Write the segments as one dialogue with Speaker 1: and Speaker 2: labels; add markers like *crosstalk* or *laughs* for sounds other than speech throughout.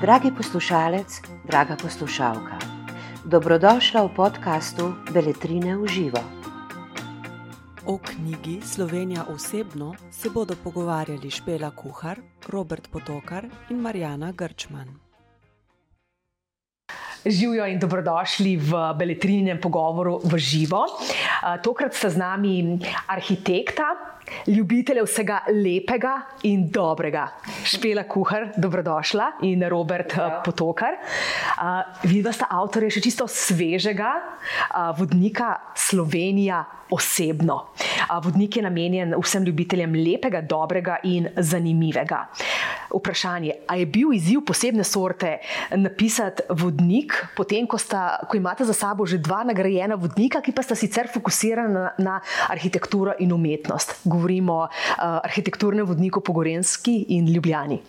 Speaker 1: Dragi poslušalec, draga poslušalka, dobrodošla v podkastu Beletrine v živo.
Speaker 2: O knjigi Slovenija osebno se bodo pogovarjali Špela Kuhar, Robert Potokar in Marijana Grčman.
Speaker 3: Živijo in dobrodošli v Beletrinem pogovoru v živo. Tokrat sta z nami arhitekta, ljubiteljev vsega lepega in dobrega. Špela Kuhar, dobrodošla in Robert ja. Potokar. Uh, Vidva sta avtorja še čisto svežega uh, vodnika Slovenija osebno. Uh, vodnik je namenjen vsem ljubiteljem lepega, dobrega in zanimivega. Vprašanje, a je bil izziv posebne sorte napisati vodnik, potem ko, sta, ko imate za sabo že dva nagrajena vodnika, ki pa sta sicer fokusirana na, na arhitekturo in umetnost? Govorimo o uh, arhitekturnem vodniku po Gorenski in Ljubljani.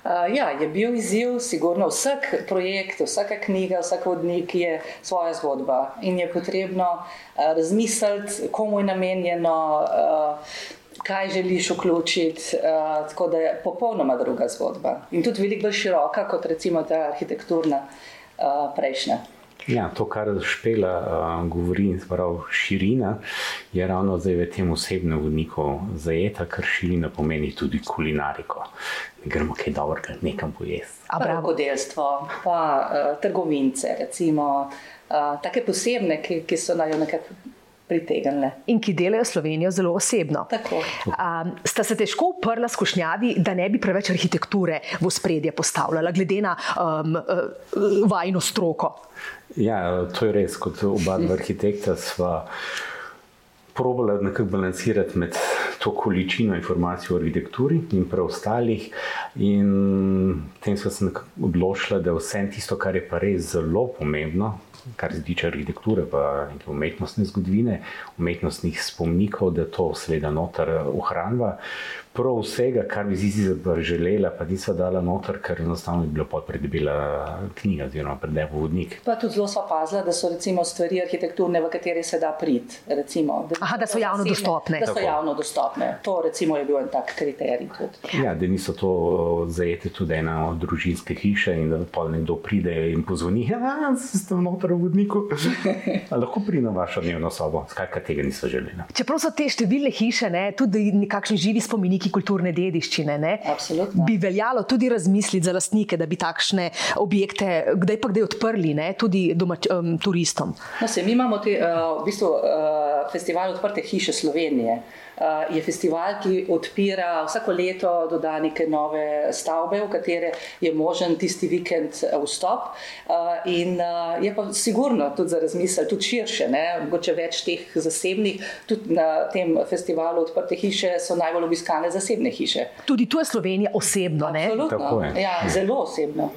Speaker 4: Uh, ja, je bil izziv, sigurno vsak projekt, vsaka knjiga, vsak vodnik je svoja zgodba in je potrebno uh, razmisliti, komu je namenjeno, uh, kaj želiš vključiti. Uh, tako da je popolnoma druga zgodba in tudi veliko bolj široka kot recimo ta arhitekturna uh, prejšnja.
Speaker 5: Ja, to, kar špela uh, govori, pravi širina, je ravno zdaj v tem osebnem vodniku zajeta, ker širina pomeni tudi kulinariko. Ne gremo kaj dobrega, nekam pojesti.
Speaker 4: Pravgodelstvo, pa uh, trgovince, recimo, uh, take posebne, ki, ki so naj nekako. Pritegnile.
Speaker 3: In ki delajo Slovenijo zelo osebno. Um, sta se težko uprla skušnjavi, da ne bi preveč arhitekture v spredje postavljala, glede na um, uh, vajno stroko?
Speaker 5: Ja, to je res, kot oba dva arhitekta sva probala nekako balansirati med to količino informacij o arhitekturi in preostalih. In tem smo se odločili, da vse tisto, kar je pa res zelo pomembno, kar se tiče arhitekture, pa tudi umetnostne zgodovine, umetnostnih spomnikov, da to seveda noter ohranjava prav vsega, kar bi zizi želela, pa niso dala noter, ker enostavno je bila predebela knjiga, oziroma predebel vodnik.
Speaker 4: Pa tudi zelo so opazila, da so recimo stvari arhitekturne, v kateri se da priti. Recimo,
Speaker 3: da, Aha, da so javno zasebne, dostopne.
Speaker 4: Da so Tako. javno dostopne. To recimo je bil en tak kriterij. Tudi.
Speaker 5: Ja, da niso to zajete tudi ena od družinske hiše in da pa nekdo pride in pozvoni, da ja, ste noter v vodniku. *laughs* lahko pride na vašo dnevno sobo, skratka tega niso želeli.
Speaker 3: Čeprav so te številne hiše, ne, tudi nekakšni živi spominiki, neki kulturne dediščine. Bi veljalo tudi razmisliti za lastnike, da bi takšne objekte kdaj pa kdaj odprli, ne? tudi domač, um, turistom.
Speaker 4: No, se, mi imamo te, uh, v bistvu, uh, festival odprte hiše Slovenije. Eh, je festival, ki odpira vsako leto doda neke nove stavbe, v katere je možen tisti vikend eh, vstop. Eh, in je pa sigurno tudi za razmisel, tudi širše, ne? mogoče več teh zasebnih, tudi na tem festivalu odprte hiše so najbolj obiskane zasebne hiše.
Speaker 3: Tudi tu je Slovenija osebno, ne?
Speaker 4: Absolutno. Ja, zelo osebno.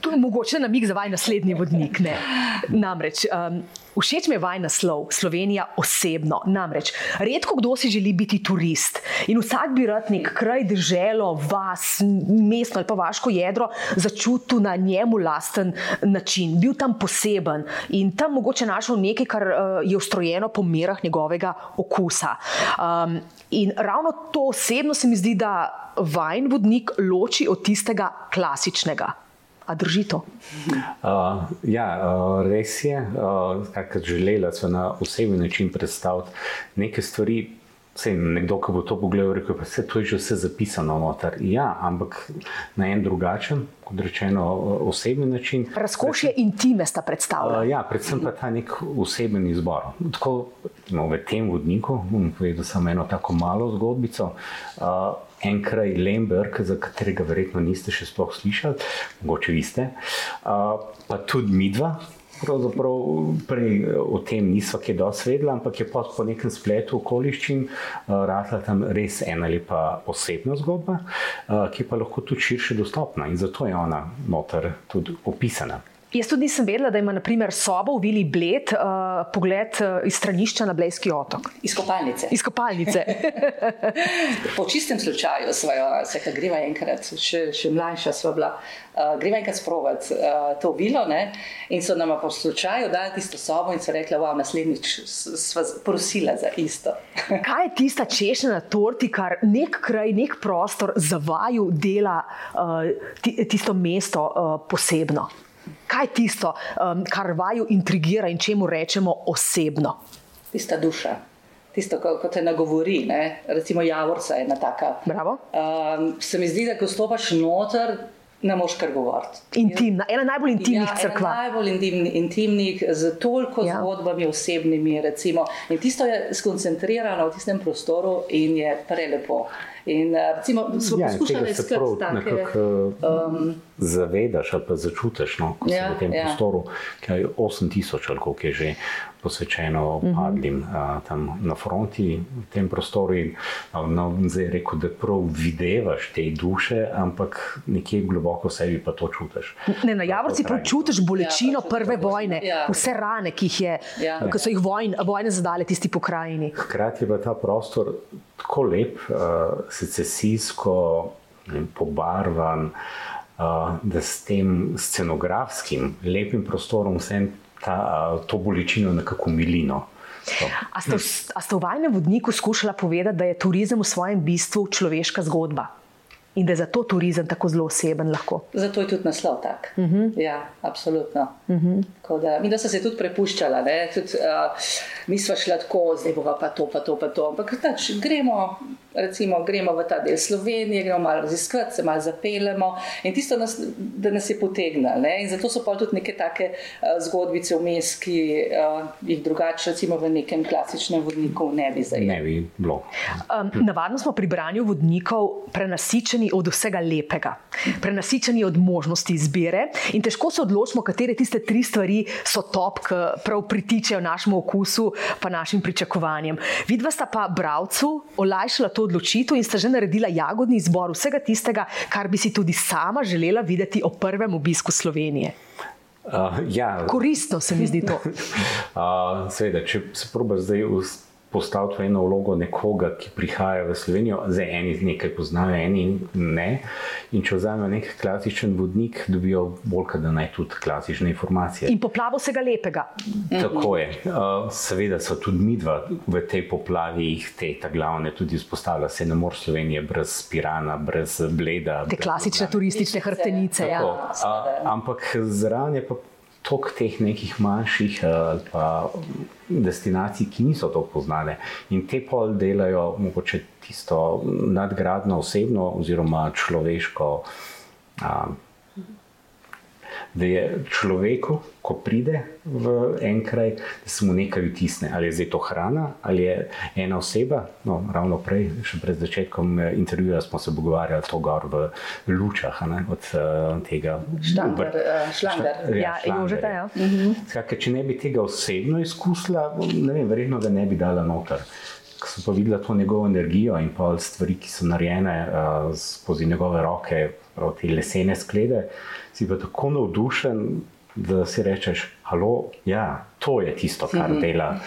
Speaker 3: to je mogoče namig za vaj naslednji vodnik. Ne? *laughs* Namreč. Um, Všeč mi je vaj naslov Slovenija osebno. Namreč, redko kdo si želi biti turist in vsak bi rad nek kraj, državo, vas, mesto ali pa vaško jedro začutil na njemu lasten način, bil tam poseben in tam mogoče našel nekaj, kar uh, je ustrojeno po merah njegovega okusa. Um, in ravno to osebno se mi zdi, da vajn vodnik loči od tistega klasičnega. A drži to?
Speaker 5: Uh, ja, uh, res je. Uh, želela sem na osebni način predstaviti nekaj stvari. Sej, nekdo, ki bo to pogledal, rekel, da je to že vse zapisano noter. Ja, ampak na en drugačen, kot rečeno, osebni način.
Speaker 3: Razkošje intime sta predstavljena.
Speaker 5: Uh, ja, predvsem pa ta nek osebni izbor. Tako, no, v tem vodniku bom povedal samo eno tako malo zgodbico. Uh, en kraj Lemberg, za katerega verjetno niste še sploh slišali, mogoče viste, pa tudi midva. Pravzaprav prej o tem nismo kaj dosti vedeli, ampak je po, po nekem spletu okoliščin uh, rasla tam res ena lepa osebna zgodba, uh, ki pa lahko tudi širše dostopna in zato je ona noter tudi opisana.
Speaker 3: Jaz tudi nisem vedela, da ima naprimer sobo v Vili Bled uh, pogled uh, iz stranišča na Blejski otok.
Speaker 4: Iz kopalnice.
Speaker 3: Iz kopalnice. *laughs*
Speaker 4: po čistem slučaju jo, se greva enkrat, še, še mlajša smo bila, uh, greva enkrat sprovat uh, to vilo ne? in so nam po slučaju dali tisto sobo in so rekla, wow, naslednjič sva prosila za isto. *laughs*
Speaker 3: kaj je tista češnja na torti, kar nek kraj, nek prostor za vaju dela uh, tisto mesto uh, posebno? Kaj je tisto, um, kar vaju intrigira in čemu rečemo osebno?
Speaker 4: Tista duša. Tisto, ko te nagovori, ne? recimo Javorca je ena taka. Um, se mi zdi, da ko stopaš noter, ne moš kar govoriti.
Speaker 3: Intimna, ena najbolj intimnih ja, crkva.
Speaker 4: Najbolj intimni, intimnih, z toliko ja. zgodbami osebnimi. Recimo. In tisto je skoncentrirano v tistem prostoru in je prelepo. In, uh, recimo, smo ja, poskušali iskati take.
Speaker 5: Um, zavedaš ali pa začutiš, no, ko ja, si v tem ja. prostoru, ki je 8000 ali koliko je že posvečeno mhm. padlim uh -huh. uh, tam na fronti v tem prostoru. In, uh, no, zdaj rekel, da prav videvaš te duše, ampak nekje globoko v sebi pa to čutiš.
Speaker 3: Ne, na Javorci prav čutiš bolečino ja, prve vojne, ja. vse rane, ki, je, ja. ki so jih vojn, vojne zadale tisti pokrajini.
Speaker 5: Hkrati je pa ta prostor tako lep, uh, secesijsko, pobarvan da s tem scenografskim, lepim prostorom vsem ta, to bolečino nekako milino.
Speaker 3: A ste, a ste v vajnem vodniku skušali povedati, da je turizem v svojem bistvu človeška zgodba? In da je zato turizem tako zelo oseben. Lahko.
Speaker 4: Zato je tudi naslov tak. Uh mhm. -huh. Ja, absolutno. Uh mhm. -huh. da, mi, da so se tudi prepuščali, tudi, uh, mi smo šli tako, zdaj bo pa to, pa to, pa to. Ampak tač, gremo, recimo, gremo v ta del Slovenije, gremo malo raziskovati, se malo zapeljemo in tisto, nas, da nas je potegnilo. In zato so pa tudi neke take uh, zgodbice vmes, ki uh, jih drugače, recimo v nekem klasičnem vodniku, ne bi zajeli.
Speaker 5: Ne bi bilo.
Speaker 3: Um, navadno smo pri branju vodnikov prenasičeni prenasičeni od vsega lepega, prenasičeni od možnosti izbire in težko se odločimo, katere tiste tri stvari so top, ki prav pritičejo našemu okusu, pa našim pričakovanjem. Vidva sta pa bravcu olajšala to odločitev in sta že naredila jagodni izbor vsega tistega, kar bi si tudi sama želela videti o prvem obisku Slovenije. Uh, ja. Koristno se mi zdi to. *laughs*
Speaker 5: uh, seveda, če se probiš zdaj postaviti v eno vlogo nekoga, ki prihaja v Slovenijo, zdaj eni nekaj poznajo, eni ne. In če vzamejo nek klasičen vodnik, dobijo bolj, da naj tudi klasične informacije.
Speaker 3: In poplavo vsega lepega.
Speaker 5: Tako je. Seveda so tudi mi dva v tej poplavi, jih te ta glavne tudi izpostavlja. Se ne more Slovenije brez Pirana, brez Bleda.
Speaker 3: Te klasične turistične hrtenice. Ja.
Speaker 5: Ampak zraven je pa tok teh nekih manjših uh, destinacij, ki niso tako poznane. In te pol delajo mogoče tisto nadgradno osebno oziroma človeško. Uh, da je človeku, ko pride v en kraj, da se mu nekaj vtisne. Ali je zdaj to hrana, ali je ena oseba. No, ravno prej, še pred začetkom eh, intervjuja, smo se pogovarjali to gor v lučah ne, od uh, tega.
Speaker 4: Štanger, uh, šlanger.
Speaker 3: Ja, ja Jožeta, ja. Mhm.
Speaker 5: Skakaj, če ne bi tega osebno izkusila, ne vem, verjetno ga ne bi dala noter. Ko sem pa videla to njegovo energijo in pa stvari, ki so narejene uh, skozi njegove roke, proti lesene sklede, si pa tako navdušen, da si rečeš, halo, ja, to je tisto, kar mhm. dela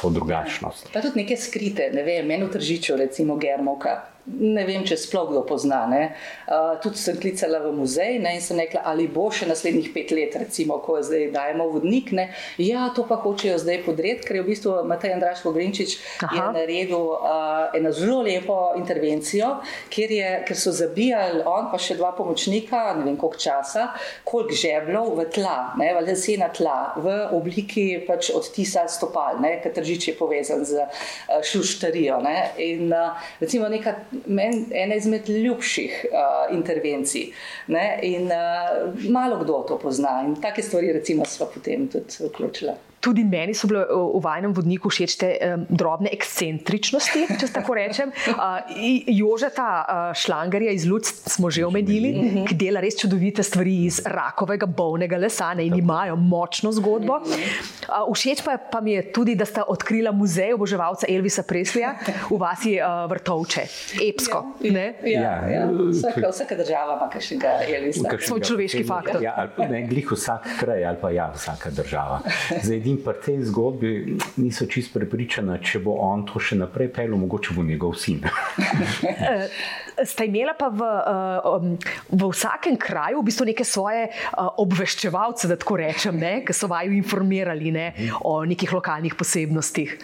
Speaker 5: to drugačnost.
Speaker 4: Pa tudi neke skrite, ne vem, meni v tržiču, recimo Germovka ne vem, če sploh kdo pozna. Uh, tudi sem klicala v muzej ne, in sem rekla, ali bo še naslednjih pet let, recimo, ko zdaj dajemo vodnik. Ne. Ja, to pa hočejo zdaj podreti, ker je v bistvu Matej Andraš Pogrinčič naredil uh, eno zelo lepo intervencijo, kjer, je, kjer so zabijali on pa še dva pomočnika, ne vem koliko časa, koliko žeblov v tla, ne, v lesena tla, v obliki pač odtisa stopal, ker tržič je povezan z uh, šuštarijo. Ne. In uh, recimo neka meni ena izmed ljubših uh, intervencij. Ne? In uh, malo kdo to pozna in take stvari, recimo, smo potem tudi vključili.
Speaker 3: Tudi meni so bile v vajnem vodniku všeč te um, drobne ekscentričnosti, če tako rečem. *laughs* Uh, Jožeta uh, Šlangarja iz Luc smo že omenili, mm -hmm. ki dela res čudovite stvari iz rakovega, bolnega lesa ne, in imajo močno zgodbo. Uh, všeč pa, pa mi je tudi, da sta odkrila muzej oboževalca Elvisa Preslija v vasi uh, Vrtovče. Epsko.
Speaker 4: Ja, ja, ja. Vsaka, vsaka država ima kakšnega Elvisa.
Speaker 3: Svoj človeški faktor.
Speaker 5: Ja, ali pa ne, glih vsak kraj, ali pa ja, vsaka država. Zdaj, edin pa tej zgodbi niso čist prepričana, če bo on to še naprej pel, mogoče bo njegov sin. *laughs*
Speaker 3: Sta imela pa v, um, v vsakem kraju v bistvu neke svoje uh, obveščevalce, da tako rečem, ne, ki so vaju informirali ne, o nekih lokalnih posebnostih.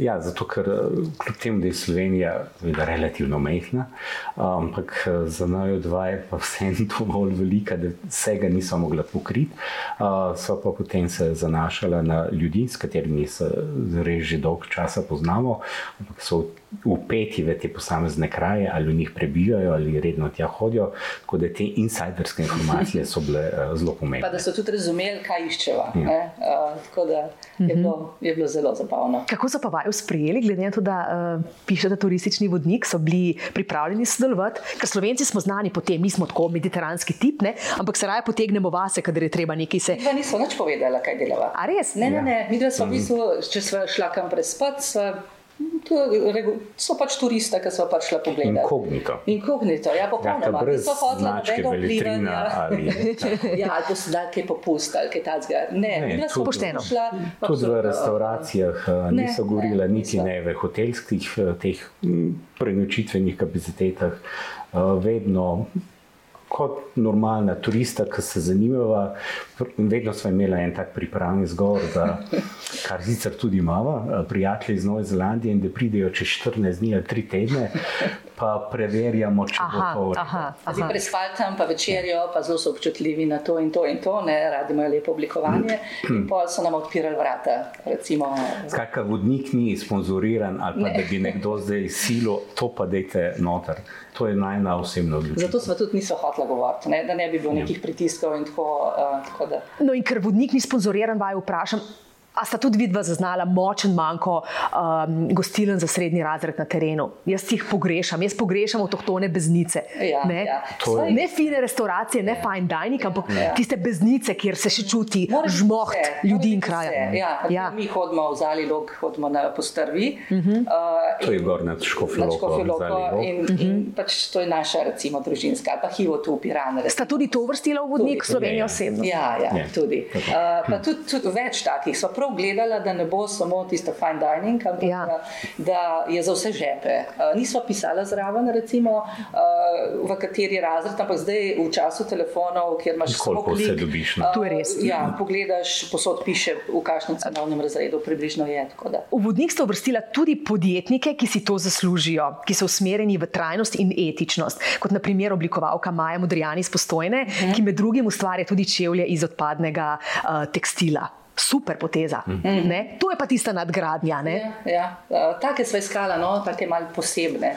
Speaker 5: Ja, zato ker kljub temu, da je Slovenija veda, relativno mehna, ampak za najo dva je pa vseeno dovolj velika, da vsega niso mogla pokriti. Uh, so pa potem se zanašala na ljudi, s katerimi se res že dolg časa poznamo, ampak so upeti v te posamezne kraje ali v njih prebivajo ali redno tja hodijo. Tako da te insiderske informacije so bile uh, zelo pomembne.
Speaker 4: Pa da so tudi razumeli, kaj iščeva. Ja. Uh, tako da je bilo, je bilo zelo zabavno.
Speaker 3: Kako so pa vaju sprejeli, glede na to, da uh, pišete turistični vodnik, so bili pripravljeni sodelovati? Ker Slovenci smo znani po tem, mi smo tako mediteranski tip, ne? ampak se raje potegnemo vase, kadar je treba nekaj se.
Speaker 4: Mi nismo nič povedali, kaj delava.
Speaker 3: A res?
Speaker 4: Ne, ne, ne. Mi dva smo v bistvu, če smo šla kam prespat, so pač turisti, ki so pač šli pogledat.
Speaker 5: Inkognito.
Speaker 4: Inkognito, ja, popolnoma.
Speaker 5: Ja, brez značke velitrina ali...
Speaker 4: ja, ali pa so dali kaj popust ali kaj takega. Ne, ne, ne,
Speaker 3: tudi, pošteno.
Speaker 4: Šla,
Speaker 5: tudi v restauracijah ne, niso govorili, niti ne v hotelskih teh prenočitvenih kapacitetah. Vedno kot normalna turista, ki se zanimava. Vedno smo imeli en tak pripravljen zgovor, da, kar sicer tudi imamo, prijatelji iz Nove Zelandije, in da pridejo čez 14 dni ali 3 tedne, pa preverjamo, če aha, bo to
Speaker 4: vse. Prespali tam, pa večerjo, pa zelo so občutljivi na to in to in to, ne, radi imajo lepo oblikovanje. In pol so nam odpirali vrata. Recimo,
Speaker 5: Skratka, vodnik ni sponzoriran ali pa ne. da bi nekdo zdaj silo, to pa dejte noter. To je najna osebna odločitev.
Speaker 4: Zato smo tudi niso hoteli govoriti, ne, da ne bi bilo ja. nekih pritiskov in tako. Uh, tako da.
Speaker 3: No, in ker vodnik ni sponzoriran, vaju vprašam. A sta tudi vidva zaznala močen manjko um, gostilen za srednji razred na terenu? Jaz jih pogrešam, jaz pogrešam avtohtone beznice.
Speaker 4: Ja,
Speaker 3: ne?
Speaker 4: Ja.
Speaker 3: ne fine restauracije, ne fine dining, ampak ja. tiste beznice, kjer se še čuti žmoht ljudi in kraja.
Speaker 4: Ja, ja. Mi hodimo v Zalilog, hodimo na postrvi.
Speaker 3: Uh -huh.
Speaker 5: uh, to je gor nad Škofiloko.
Speaker 4: In, uh -huh. in pač to je naša, recimo, družinska, pa hivo tu upirane.
Speaker 3: Sta tudi to vrstila v vodnik Slovenije osebno?
Speaker 4: Ja, ja, ja, tudi. Uh, pa tudi, tudi več takih prav gledala, da ne bo samo tisto fine dining, ampak ja. da, da je za vse žepe. Uh, nismo pisali zraven, recimo, uh, v kateri razred, ampak zdaj v času telefonov, kjer imaš
Speaker 5: samo klik, se dobiš. No?
Speaker 3: Uh, to je res.
Speaker 4: Ja, pogledaš, posod piše, v kakšnem cenovnem razredu približno je.
Speaker 3: V vodnik ste uvrstila tudi podjetnike, ki si to zaslužijo, ki so usmerjeni v trajnost in etičnost, kot naprimer oblikovalka Maja Modrijani iz Postojne, uh mhm. -huh. ki med drugim ustvarja tudi čevlje iz odpadnega uh, tekstila super poteza. Mm -hmm. To je pa tista nadgradnja.
Speaker 4: Ja, ja. Uh, take so iskala, no, take malo posebne.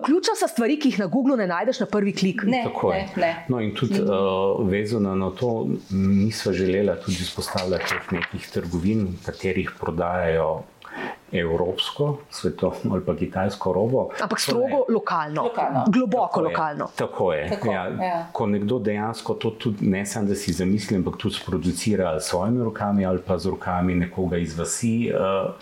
Speaker 3: Vključno so stvari, ki jih na Googlu ne najdeš na prvi klik.
Speaker 4: Ne, ne, ne.
Speaker 5: No, in tudi uh, vezano na to, niso želela tudi izpostavljati nekih trgovin, katerih prodajajo evropsko, svetovno ali pa kitajsko robo.
Speaker 3: Ampak strogo lokalno, lokalno, globoko
Speaker 5: tako
Speaker 3: lokalno.
Speaker 5: Je, tako je. Tako, ja, ja. Ko nekdo dejansko to tudi ne samo, da si zamisli, ampak tudi sproducira s svojimi rokami ali pa z rokami nekoga iz vasi. Uh,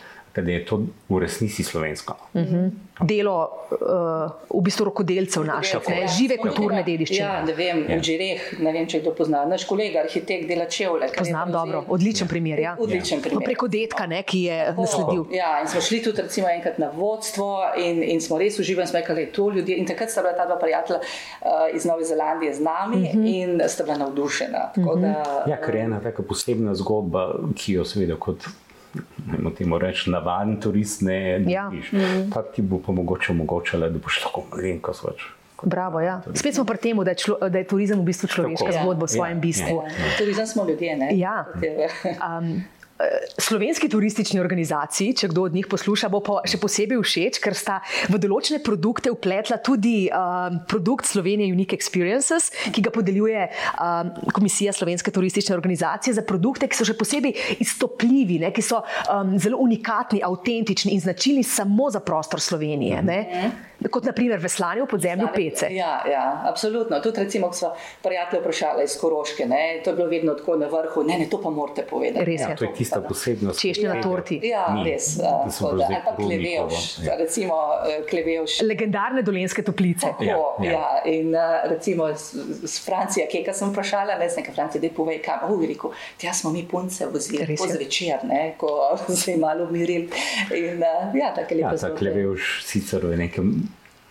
Speaker 5: da je to v resnici slovensko.
Speaker 3: Uh -huh. Delo uh, v bistvu rokodelcev naših, ne, žive kulturne dediščine.
Speaker 4: Ja, ne vem, ja. v Žireh, ne vem, če kdo pozna. Naš kolega, arhitekt, dela čevlje.
Speaker 3: Poznam dobro, odličen primer. Ja.
Speaker 4: Odličen primer.
Speaker 3: Preko detka, ne, ki je Tako. nasledil.
Speaker 4: Ja, in smo šli tudi recimo, enkrat na vodstvo in, in smo res uživali, smo rekli, to ljudje. In takrat sta bila ta dva prijatelja uh, iz Nove Zelandije z nami uh mhm. -huh. in sta bila navdušena. Uh -huh. da,
Speaker 5: ja, ker je ena taka posebna zgodba, ki jo seveda kot temu reči, navaden turist, ne
Speaker 3: ja.
Speaker 5: vidiš. Mm. Ta ti bo pa mogoče omogočala, da boš lahko malenkost več.
Speaker 3: Bravo, ja. Spet smo pri tem, da, da je turizem v bistvu človeška Tako. zgodba v svojem ja, bistvu.
Speaker 4: Ja, ja. Turizem smo ljudje.
Speaker 3: Ja. *laughs* Um, slovenski turistični organizaciji, če kdo od njih posluša, bo pa še posebej všeč, ker sta v določene produkte upletla tudi um, produkt Slovenije Unique Experiences, ki ga podeljuje um, Komisija Slovenske turistične organizacije za produkte, ki so še posebej izstopljivi, ne, ki so um, zelo unikatni, avtentični in značilni samo za prostor Slovenije. Ne. Kot naprimer veslanje v podzemlju pece.
Speaker 4: Ja, ja, absolutno. Tudi, recimo, ko smo prijatelje vprašali iz Koroške, ne, to je bilo vedno tako na vrhu. Ne, ne, to pa morate povedati.
Speaker 3: Res je.
Speaker 5: Ja, to je tista posebnost.
Speaker 3: Češnja na torti.
Speaker 4: Ja,
Speaker 5: Ni.
Speaker 4: res. Uh, ali pa klevevš,
Speaker 5: ja.
Speaker 4: recimo uh, klevevš.
Speaker 3: Legendarne dolenske toplice.
Speaker 4: Tako,
Speaker 5: Ja,
Speaker 4: ja,
Speaker 5: ja.
Speaker 4: ja. In uh, recimo z Francije, kje sem vprašala, ne znam, Francija, da povej, kam. Oh, rekel, tja smo mi punce vozili,
Speaker 3: je.
Speaker 4: zvečer, ne, ko *laughs* se je malo umiril. In uh, ja, tako
Speaker 5: Ja,
Speaker 4: lepo
Speaker 5: ta
Speaker 4: zgodbe.
Speaker 5: klevevš sicer v nekem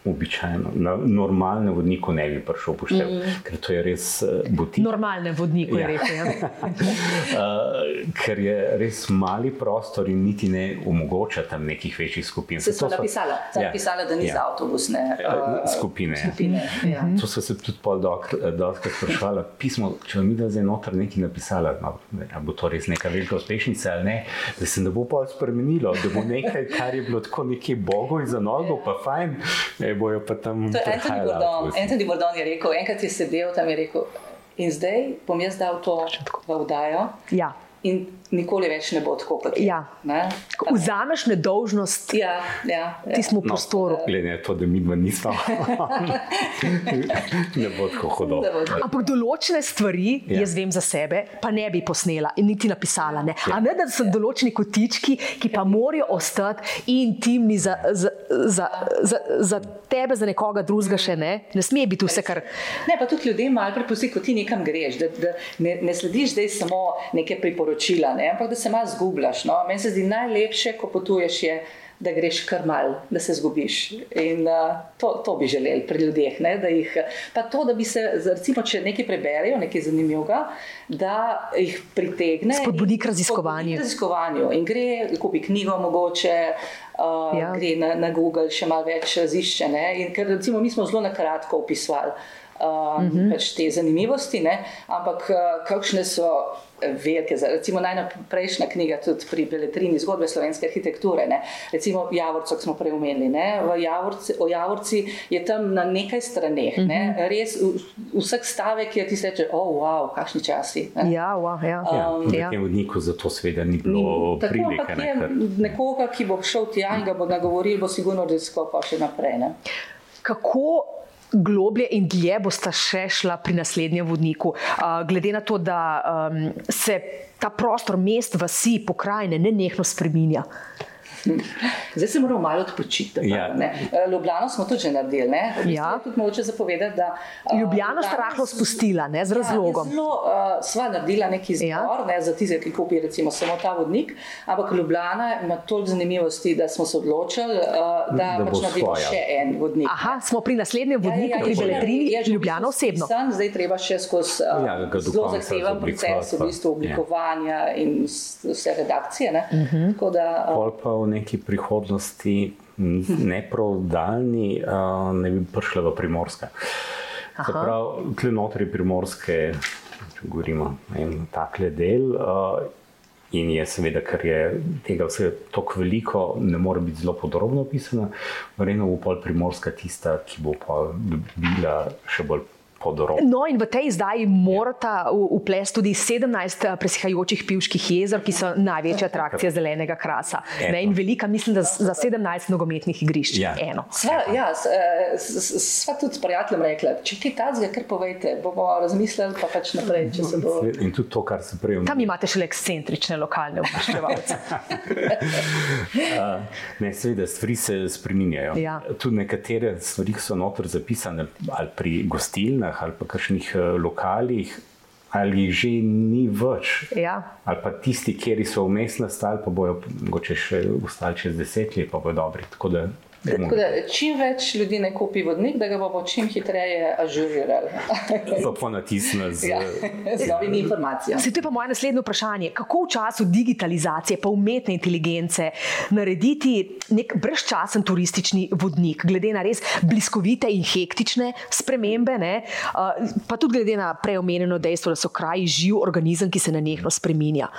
Speaker 5: običajno, na normalnem vodniku ne bi prišel poštev, mm. ker to je res uh, butik.
Speaker 3: Normalne vodniku, ja.
Speaker 5: Ja.
Speaker 3: je rekel. Ja.
Speaker 5: Uh, *laughs* ker je res mali prostor in niti ne omogoča tam nekih večjih skupin.
Speaker 4: Se
Speaker 5: To
Speaker 4: so
Speaker 5: so-
Speaker 4: napisala, ja.
Speaker 5: Ja,
Speaker 4: napisala, da ni
Speaker 5: ja.
Speaker 4: za avtobusne
Speaker 5: Uh,
Speaker 4: uh,
Speaker 5: skupine.
Speaker 4: skupine. Ja.
Speaker 5: To so se tudi pol dosti sprašvali. Pismo, če vam je zdaj noter nekaj napisala, no, a bo to res neka velika uspešnica ali ne, da se ne bo pol spremenilo, da bo nekaj, kar je bilo tako nekje bogoj za nogo, pa fajn, ne bojo pa tam.
Speaker 4: To je Anthony
Speaker 5: avtobusi.
Speaker 4: Anthony Bourdon je rekel, enkrat je sedel tam in rekel, in zdaj bom jaz dal to v vdajo
Speaker 3: Ja.
Speaker 4: In nikoli več ne bo tako, kot je.
Speaker 3: Ja.
Speaker 4: Ne?
Speaker 3: Vzameš nedolžnost
Speaker 4: Ja, ja, ja.
Speaker 3: tismu prostoru.
Speaker 5: Glede na to, da mi dva nismo, *laughs* ne bo tako hudo.
Speaker 3: Ampak določene stvari, ja.
Speaker 5: Ja.
Speaker 3: jaz vem za sebe, pa ne bi posnela in niti napisala. Ne, ja. ne da so določeni kotički, ki pa morajo ostati intimni za, za, za, za, za tebe, za nekoga drugega še ne. Ne sme biti vse, kar.
Speaker 4: Ne, pa tudi ljudem malo prepusti, ko ti nekam greš, da, da ne, ne slediš zdaj samo neke priporočila, ne, ampak da se malo zgubljaš. No. Meni se zdi najlepše, ko potuješ, je, da greš kar mal, da se zgubiš. In uh, to, to bi želeli pri ljudeh. Ne, jih, pa to, da bi se, recimo, če nekaj preberejo, nekaj zanimivega, da jih pritegne.
Speaker 3: Spodbudi k
Speaker 4: in-
Speaker 3: raziskovanju.
Speaker 4: raziskovanju. In gre, kupi knjigo mogoče. Uh,
Speaker 3: Ja.
Speaker 4: Gre na, na Google, še malo več razišče. In Ker recimo, mi smo zelo na kratko opisovali um, uh
Speaker 3: Mhm.
Speaker 4: -huh. pač te zanimivosti, ne? ampak uh, kakšne so velike. za- Recimo najprejšnja knjiga tudi pri Beletrini, zgodbe slovenske arhitekture. Ne? Recimo Javorco, ki smo prej omenili. ne. V Javorci, o Javorci je tam na nekaj straneh. Ne?
Speaker 3: Mhm.
Speaker 4: Res v- vsak stavek je ti reče, oh, wow, kakšni časi. Ne?
Speaker 3: Ja, wow, ja.
Speaker 5: Ja,
Speaker 4: Um,
Speaker 5: v
Speaker 3: ja.
Speaker 5: tem vodniku zato seveda ni bilo
Speaker 4: Tako,
Speaker 5: prilike.
Speaker 4: ampak
Speaker 5: Ne,
Speaker 4: je nekoga, ki bo šel tja in ga bo nagovoril, bo sigurno raziskal pa še naprej. Ne?
Speaker 3: Kako globlje in dlje boste še šla pri naslednjem vodniku, uh, glede na to, da um, se ta prostor mest, vasi, pokrajine nenehno spreminja. *laughs*
Speaker 4: Zdaj se moramo malo odpočiti.
Speaker 5: Ja.
Speaker 4: Ja. Ljubljano smo tudi že naredili. Ne? V bistvu
Speaker 3: Ja.
Speaker 4: je tudi mogoče zapovedati, da a,
Speaker 3: Ljubljano ste
Speaker 4: Ljubljana
Speaker 3: rahlo spustila, ne, z
Speaker 4: Ja,
Speaker 3: razlogom.
Speaker 4: je zelo uh, sva naredila neki izbor,
Speaker 3: Ja.
Speaker 4: ja. ne, za tiste, ki kupijo recimo samo ta vodnik, ampak Ljubljana ima toliko zanimivosti, da smo se odločili, uh, da,
Speaker 5: Da
Speaker 4: pač naredimo še en vodnik.
Speaker 3: Aha, smo pri naslednjem
Speaker 4: Ja,
Speaker 3: vodniku, pri
Speaker 4: je že-
Speaker 3: Beletrini,
Speaker 4: je
Speaker 3: Ljubljano
Speaker 4: bistvu
Speaker 3: osebno.
Speaker 4: spisan, Zdaj treba še skozi uh,
Speaker 5: Ja,
Speaker 4: zelo zahteven proces v bistvu
Speaker 5: pa, ja.
Speaker 4: oblikovanja in vse redakcije. Ne? Uh
Speaker 3: Mhm.
Speaker 4: -huh. Tako da, uh,
Speaker 5: neki prihodnosti, ne prav daljni, uh, ne bi prišla v Primorska. Se pravi, tle noter je Primorske, če govorimo, en takle del. Uh, In je seveda, ker je tega vse tako veliko, ne more biti zelo podrobno opisana, verjetno bo pol primorska tista, ki bo pa dobila še bolj podrobno.
Speaker 3: No, in v tej izdaji morata uplesti tudi 17 presihajočih pivških jezer, ki so največja atrakcija zelenega krasa. Ne, in velika, mislim, da za 17 nogometnih igrišč.
Speaker 5: Ja.
Speaker 3: Eno.
Speaker 4: Sva, ja, s- eh, s- s- sva tudi s prijateljem rekla, če kaj tazga, kar povejte, bomo razmislili pa pač naprej, če se bo.
Speaker 5: In tudi to, kar se prej
Speaker 3: Tam imate še ekscentrične lokalne obveščevalce.
Speaker 5: Uh, *laughs* ne, seveda, stvari se spremenjajo.
Speaker 3: Ja.
Speaker 5: Tudi nekatere stvari so notor zapisane, ali pri gostilnah, ali pa kakšnih uh, lokalih, ali jih že ni več.
Speaker 3: Ja.
Speaker 5: Ali pa tisti, ki so vmes nastali, pa bojo mogoče še ostali čez deset let, pa bojo dobri. Tako da,
Speaker 4: Tako da, čim več ljudi ne kupi vodnik, da ga bomo čim hitreje ažurirali. *laughs*
Speaker 5: pa ponatisne z.
Speaker 4: ja, z novimi informacijami.
Speaker 3: Se to je pa moje naslednje vprašanje. Kako v času digitalizacije, pa umetne inteligence, narediti nek brezčasen turistični vodnik, glede na res bliskovite in hektične spremembe, ne? Pa tudi glede na preomenjeno dejstvo, da so kraji živ organizem, ki se nenehno spreminja.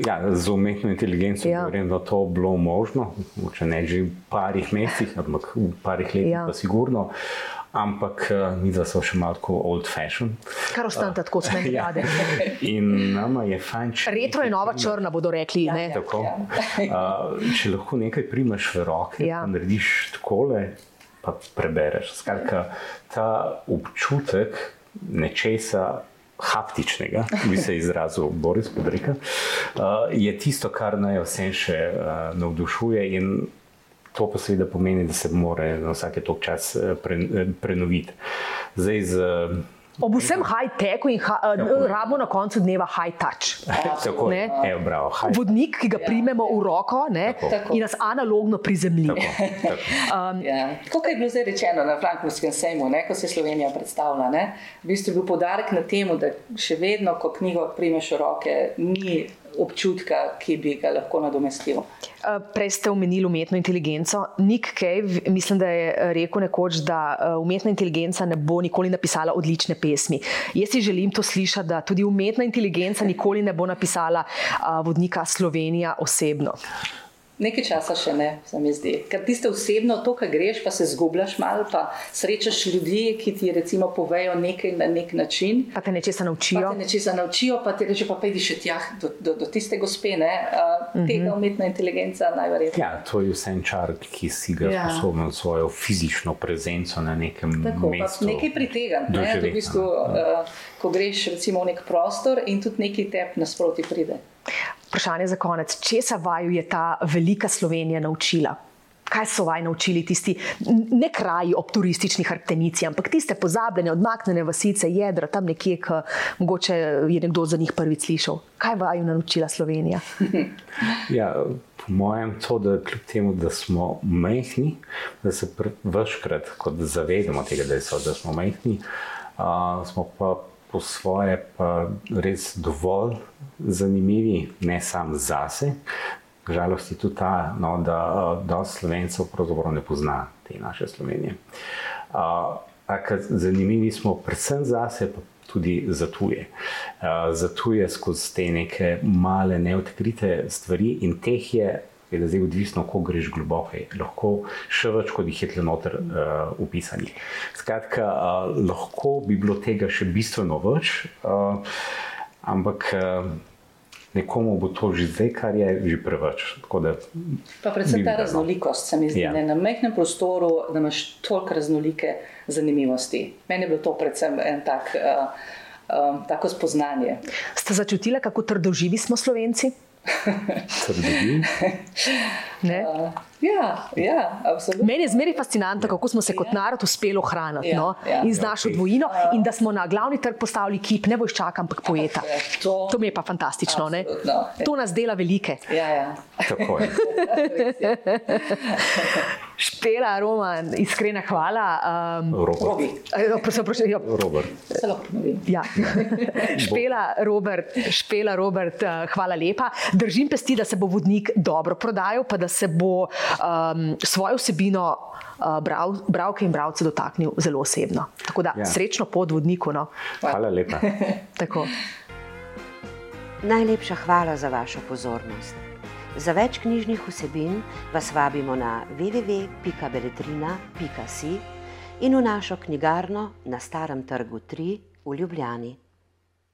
Speaker 5: Ja, z umetno inteligenco
Speaker 3: Ja.
Speaker 5: ja. da to bilo možno, če ne že v parih mesecih, ampak v parih letih
Speaker 3: Ja.
Speaker 5: ja. pa sigurno. Ampak eh, mi dva smo še malo tako old fashion.
Speaker 3: Kar ostane tako, kot *laughs* meni
Speaker 5: Ja.
Speaker 3: rade.
Speaker 5: In nama je fajn, če.
Speaker 3: Retro je nova črna, bodo rekli.
Speaker 4: Ja,
Speaker 3: ne?
Speaker 4: ja.
Speaker 5: Tako, uh, če lahko nekaj primeš v roke,
Speaker 3: Ja.
Speaker 5: ja. narediš takole, pa prebereš. Skratka, ta občutek nečesa. Haptičnega, bi se izrazil Boris Podrika, uh, je tisto, kar naj vse še uh, navdušuje, in to pa seveda pomeni, da se mora na vsake tok čas eh, pre, eh, prenoviti. Zdaj, z,
Speaker 3: Ob vsem high-techu in ha, uh, rabo na koncu dneva high-touch.
Speaker 5: tako,
Speaker 3: Ne.
Speaker 5: evo, bravo, haj,
Speaker 3: Vodnik, ki ga primemo v roko ne,
Speaker 5: Tako.
Speaker 3: in nas analogno prizemlji.
Speaker 5: tako, tako.
Speaker 4: Ja. Tako kot je bilo zdaj rečeno na Frankfurtskem sejmu, ne, ko se Slovenija predstavlja, ne, v bistvu je bil podarek na tem, da še vedno, ko knjigo primeš v roke, ni občutka, ki bi ga lahko nadomestil.
Speaker 3: Uh, Prej ste omenili umetno inteligenco. Nick Cave, mislim, da je eh, rekel nekoč, da uh, umetna inteligenca ne bo nikoli napisala odlične pesmi. Jaz si želim to slišati, da tudi umetna inteligenca nikoli ne bo napisala vodnika Slovenija osebno.
Speaker 4: Nekaj časa še ne, se mi zdi. Ker tiste osebno, to, kar greš, pa se zgubljaš malo, pa srečaš ljudi, ki ti recimo povejo nekaj na nek način.
Speaker 3: Pa te nečesa
Speaker 4: Pa
Speaker 3: naučijo.
Speaker 4: te nečesa naučijo, pa ti reče, pa pojdi še tja do, do, do tiste gospe. Ne? Uh, tega umetna inteligenca najverjetneje.
Speaker 5: Ja, to je vse en čar, ki si ga
Speaker 4: Ja.
Speaker 5: sposoben s svojo fizično prezenco na nekem
Speaker 4: Tako, pa
Speaker 5: mestu.
Speaker 4: nekaj pritegniti, ne? v bistvu, uh, ko greš recimo v nek prostor in tudi nekaj tep nasproti pride.
Speaker 3: Vprašanje za konec. Česa vaju je ta velika Slovenija naučila? Kaj so vaj naučili tisti, ne kraji ob turistični hrbtenici, ampak tiste pozabljene, odmaknjene vasice, jedra, tam nekje, ki mogoče je nekdo za njih prvič slišal. Kaj vaju naučila Slovenija? *laughs*
Speaker 5: Ja, po mojem, to, da kljub temu, da smo majhni, da se večkrat zavedamo tega, da, so, da smo majhni, uh, smo pa po svoje pa res dovolj zanimivi, ne samo zase. Žalost je tudi ta, no, da uh, dosta slovencev pravzaprav ne pozna te naše Slovenije. Uh, Tako zanimivi smo predvsem zase, pa tudi za tuje. Uh, za tuje skozi te neke male, neodkrite stvari in teh je. Je da zdaj odvisno, kako greš globoko. Lahko še več, kot jih je tukaj noter uh, upisanih. Skratka, uh, lahko bi bilo tega še bistveno več, uh, ampak uh, nekomu bo to že zdaj, kar je že preveč. Da,
Speaker 4: Pa predvsem ta
Speaker 5: no.
Speaker 4: raznolikost, se mi zdi,
Speaker 5: Ja.
Speaker 4: ne, na majhnem prostoru, da imaš toliko raznolike zanimivosti. Meni je bilo to predvsem en tak, uh, um, tako spoznanje.
Speaker 3: Ste začutili, kako trdoživi smo Slovenci?
Speaker 5: Tabii ki. *laughs*
Speaker 3: Ne?
Speaker 4: Uh, ja, ja, absolutno.
Speaker 3: Meni je zmeraj fascinantno, kako smo se kot narod uspeli ohraniti
Speaker 4: Ja,
Speaker 3: no?
Speaker 4: ja.
Speaker 3: in z našo dvojino, in da smo na glavni trg postavili kip, ne vojščaka, ampak poeta.
Speaker 4: Ja, to-
Speaker 3: To mi je pa fantastično. ne?
Speaker 4: Ja.
Speaker 3: To nas dela velike.
Speaker 4: Ja, ja.
Speaker 5: Tako je. *laughs*
Speaker 3: Špela, Roman, iskrena hvala. Um,
Speaker 5: Robert.
Speaker 4: Robi,
Speaker 3: prosim, prosim, ja,
Speaker 5: Robert.
Speaker 3: Ja. *laughs* Špela, Robert, Špela, Robert, eh, hvala lepa. Držim pesti, da se bo vodnik dobro prodajal, pa da se bo um, svojo vsebino uh, bral, bralke in bralce dotaknil zelo osebno. Tako da
Speaker 5: Ja.
Speaker 3: srečno pod vodniku. No.
Speaker 5: Hvala lepa. *laughs*
Speaker 3: Tako.
Speaker 1: Najlepša hvala za vašo pozornost. Za več knjižnih vsebin vas vabimo na www.beletrina.si in v našo knjigarno na Starem trgu 3 v Ljubljani.